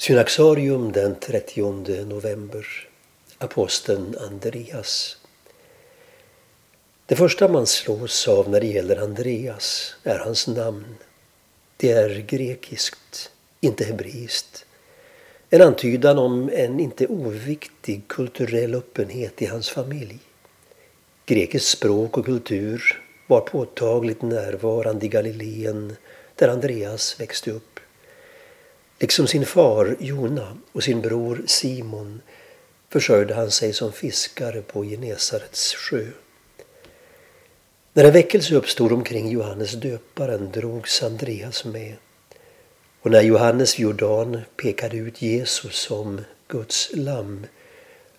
Synaxarium den 30 november. Aposteln Andreas. Det första man slås av när det gäller Andreas är hans namn. Det är grekiskt, inte hebreiskt. En antydan om en inte oviktig kulturell öppenhet i hans familj. Grekiskt språk och kultur var påtagligt närvarande i Galileen där Andreas växte upp. Liksom sin far Jona och sin bror Simon försörjde han sig som fiskare på Genesarets sjö. När en väckelse uppstod omkring Johannes döparen drogs Andreas med. Och när Johannes Jordan pekade ut Jesus som Guds lamm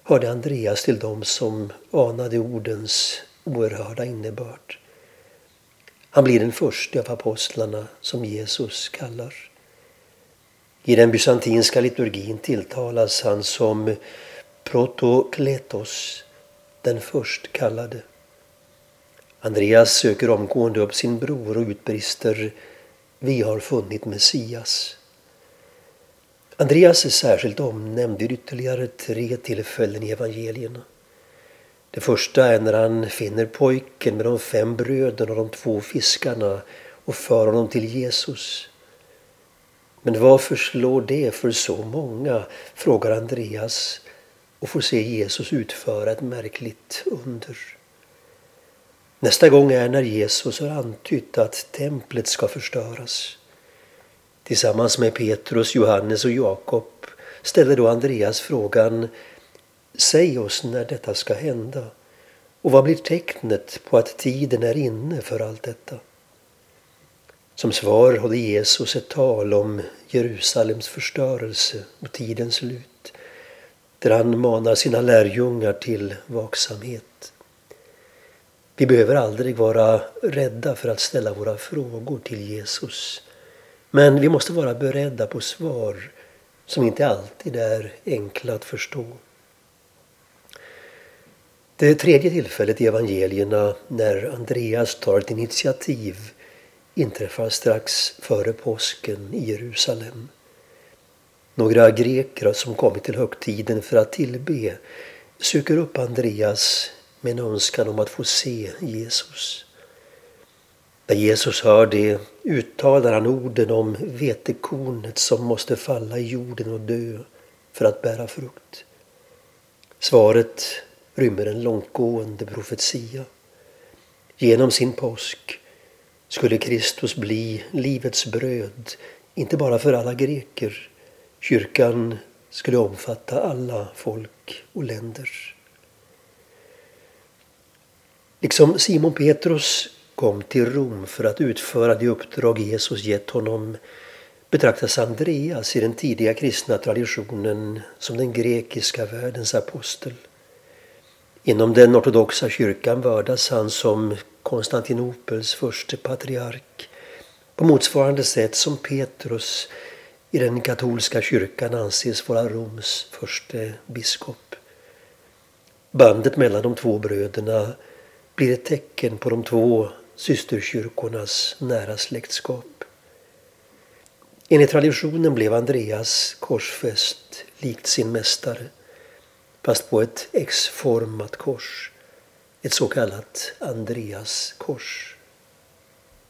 hörde Andreas till dem som anade ordens oerhörda innebörd. Han blir den första av apostlarna som Jesus kallar. I den bysantinska liturgin tilltalas han som protokletos, den förstkallade. Andreas söker omgående upp sin bror och utbrister Vi har funnit Messias. Andreas är särskilt omnämnd vid ytterligare tre tillfällen i evangelierna. Det första är när han finner pojken med de fem bröden och de två fiskarna och för honom till Jesus. Men varför slår det för så många? frågar Andreas och får se Jesus utföra ett märkligt under. Nästa gång är när Jesus har antytt att templet ska förstöras. Tillsammans med Petrus, Johannes och Jakob ställer då Andreas frågan Säg oss när detta ska hända och vad blir tecknet på att tiden är inne för allt detta? Som svar håller Jesus ett tal om Jerusalems förstörelse och tidens slut där han manar sina lärjungar till vaksamhet. Vi behöver aldrig vara rädda för att ställa våra frågor till Jesus. Men vi måste vara beredda på svar som inte alltid är enkla att förstå. Det tredje tillfället i evangelierna när Andreas tar ett initiativ inträffar strax före påsken i Jerusalem. Några greker som kommit till högtiden för att tillbe söker upp Andreas med en önskan om att få se Jesus. När Jesus hör det uttalar han orden om vetekornet som måste falla i jorden och dö för att bära frukt. Svaret rymmer en långtgående profetia. Genom sin påsk skulle Kristus bli livets bröd, inte bara för alla greker. Kyrkan skulle omfatta alla folk och länder. Liksom Simon Petrus kom till Rom för att utföra det uppdrag Jesus gett honom betraktas Andreas i den tidiga kristna traditionen som den grekiska världens apostel. Inom den ortodoxa kyrkan vördas han som Konstantinopels förste patriark på motsvarande sätt som Petrus i den katolska kyrkan anses vara Roms förste biskop. Bandet mellan de två bröderna blir ett tecken på de två systerkyrkornas nära släktskap. Enligt traditionen blev Andreas korsfäst likt sin mästare fast på ett X-format kors. Ett så kallat Andreas kors.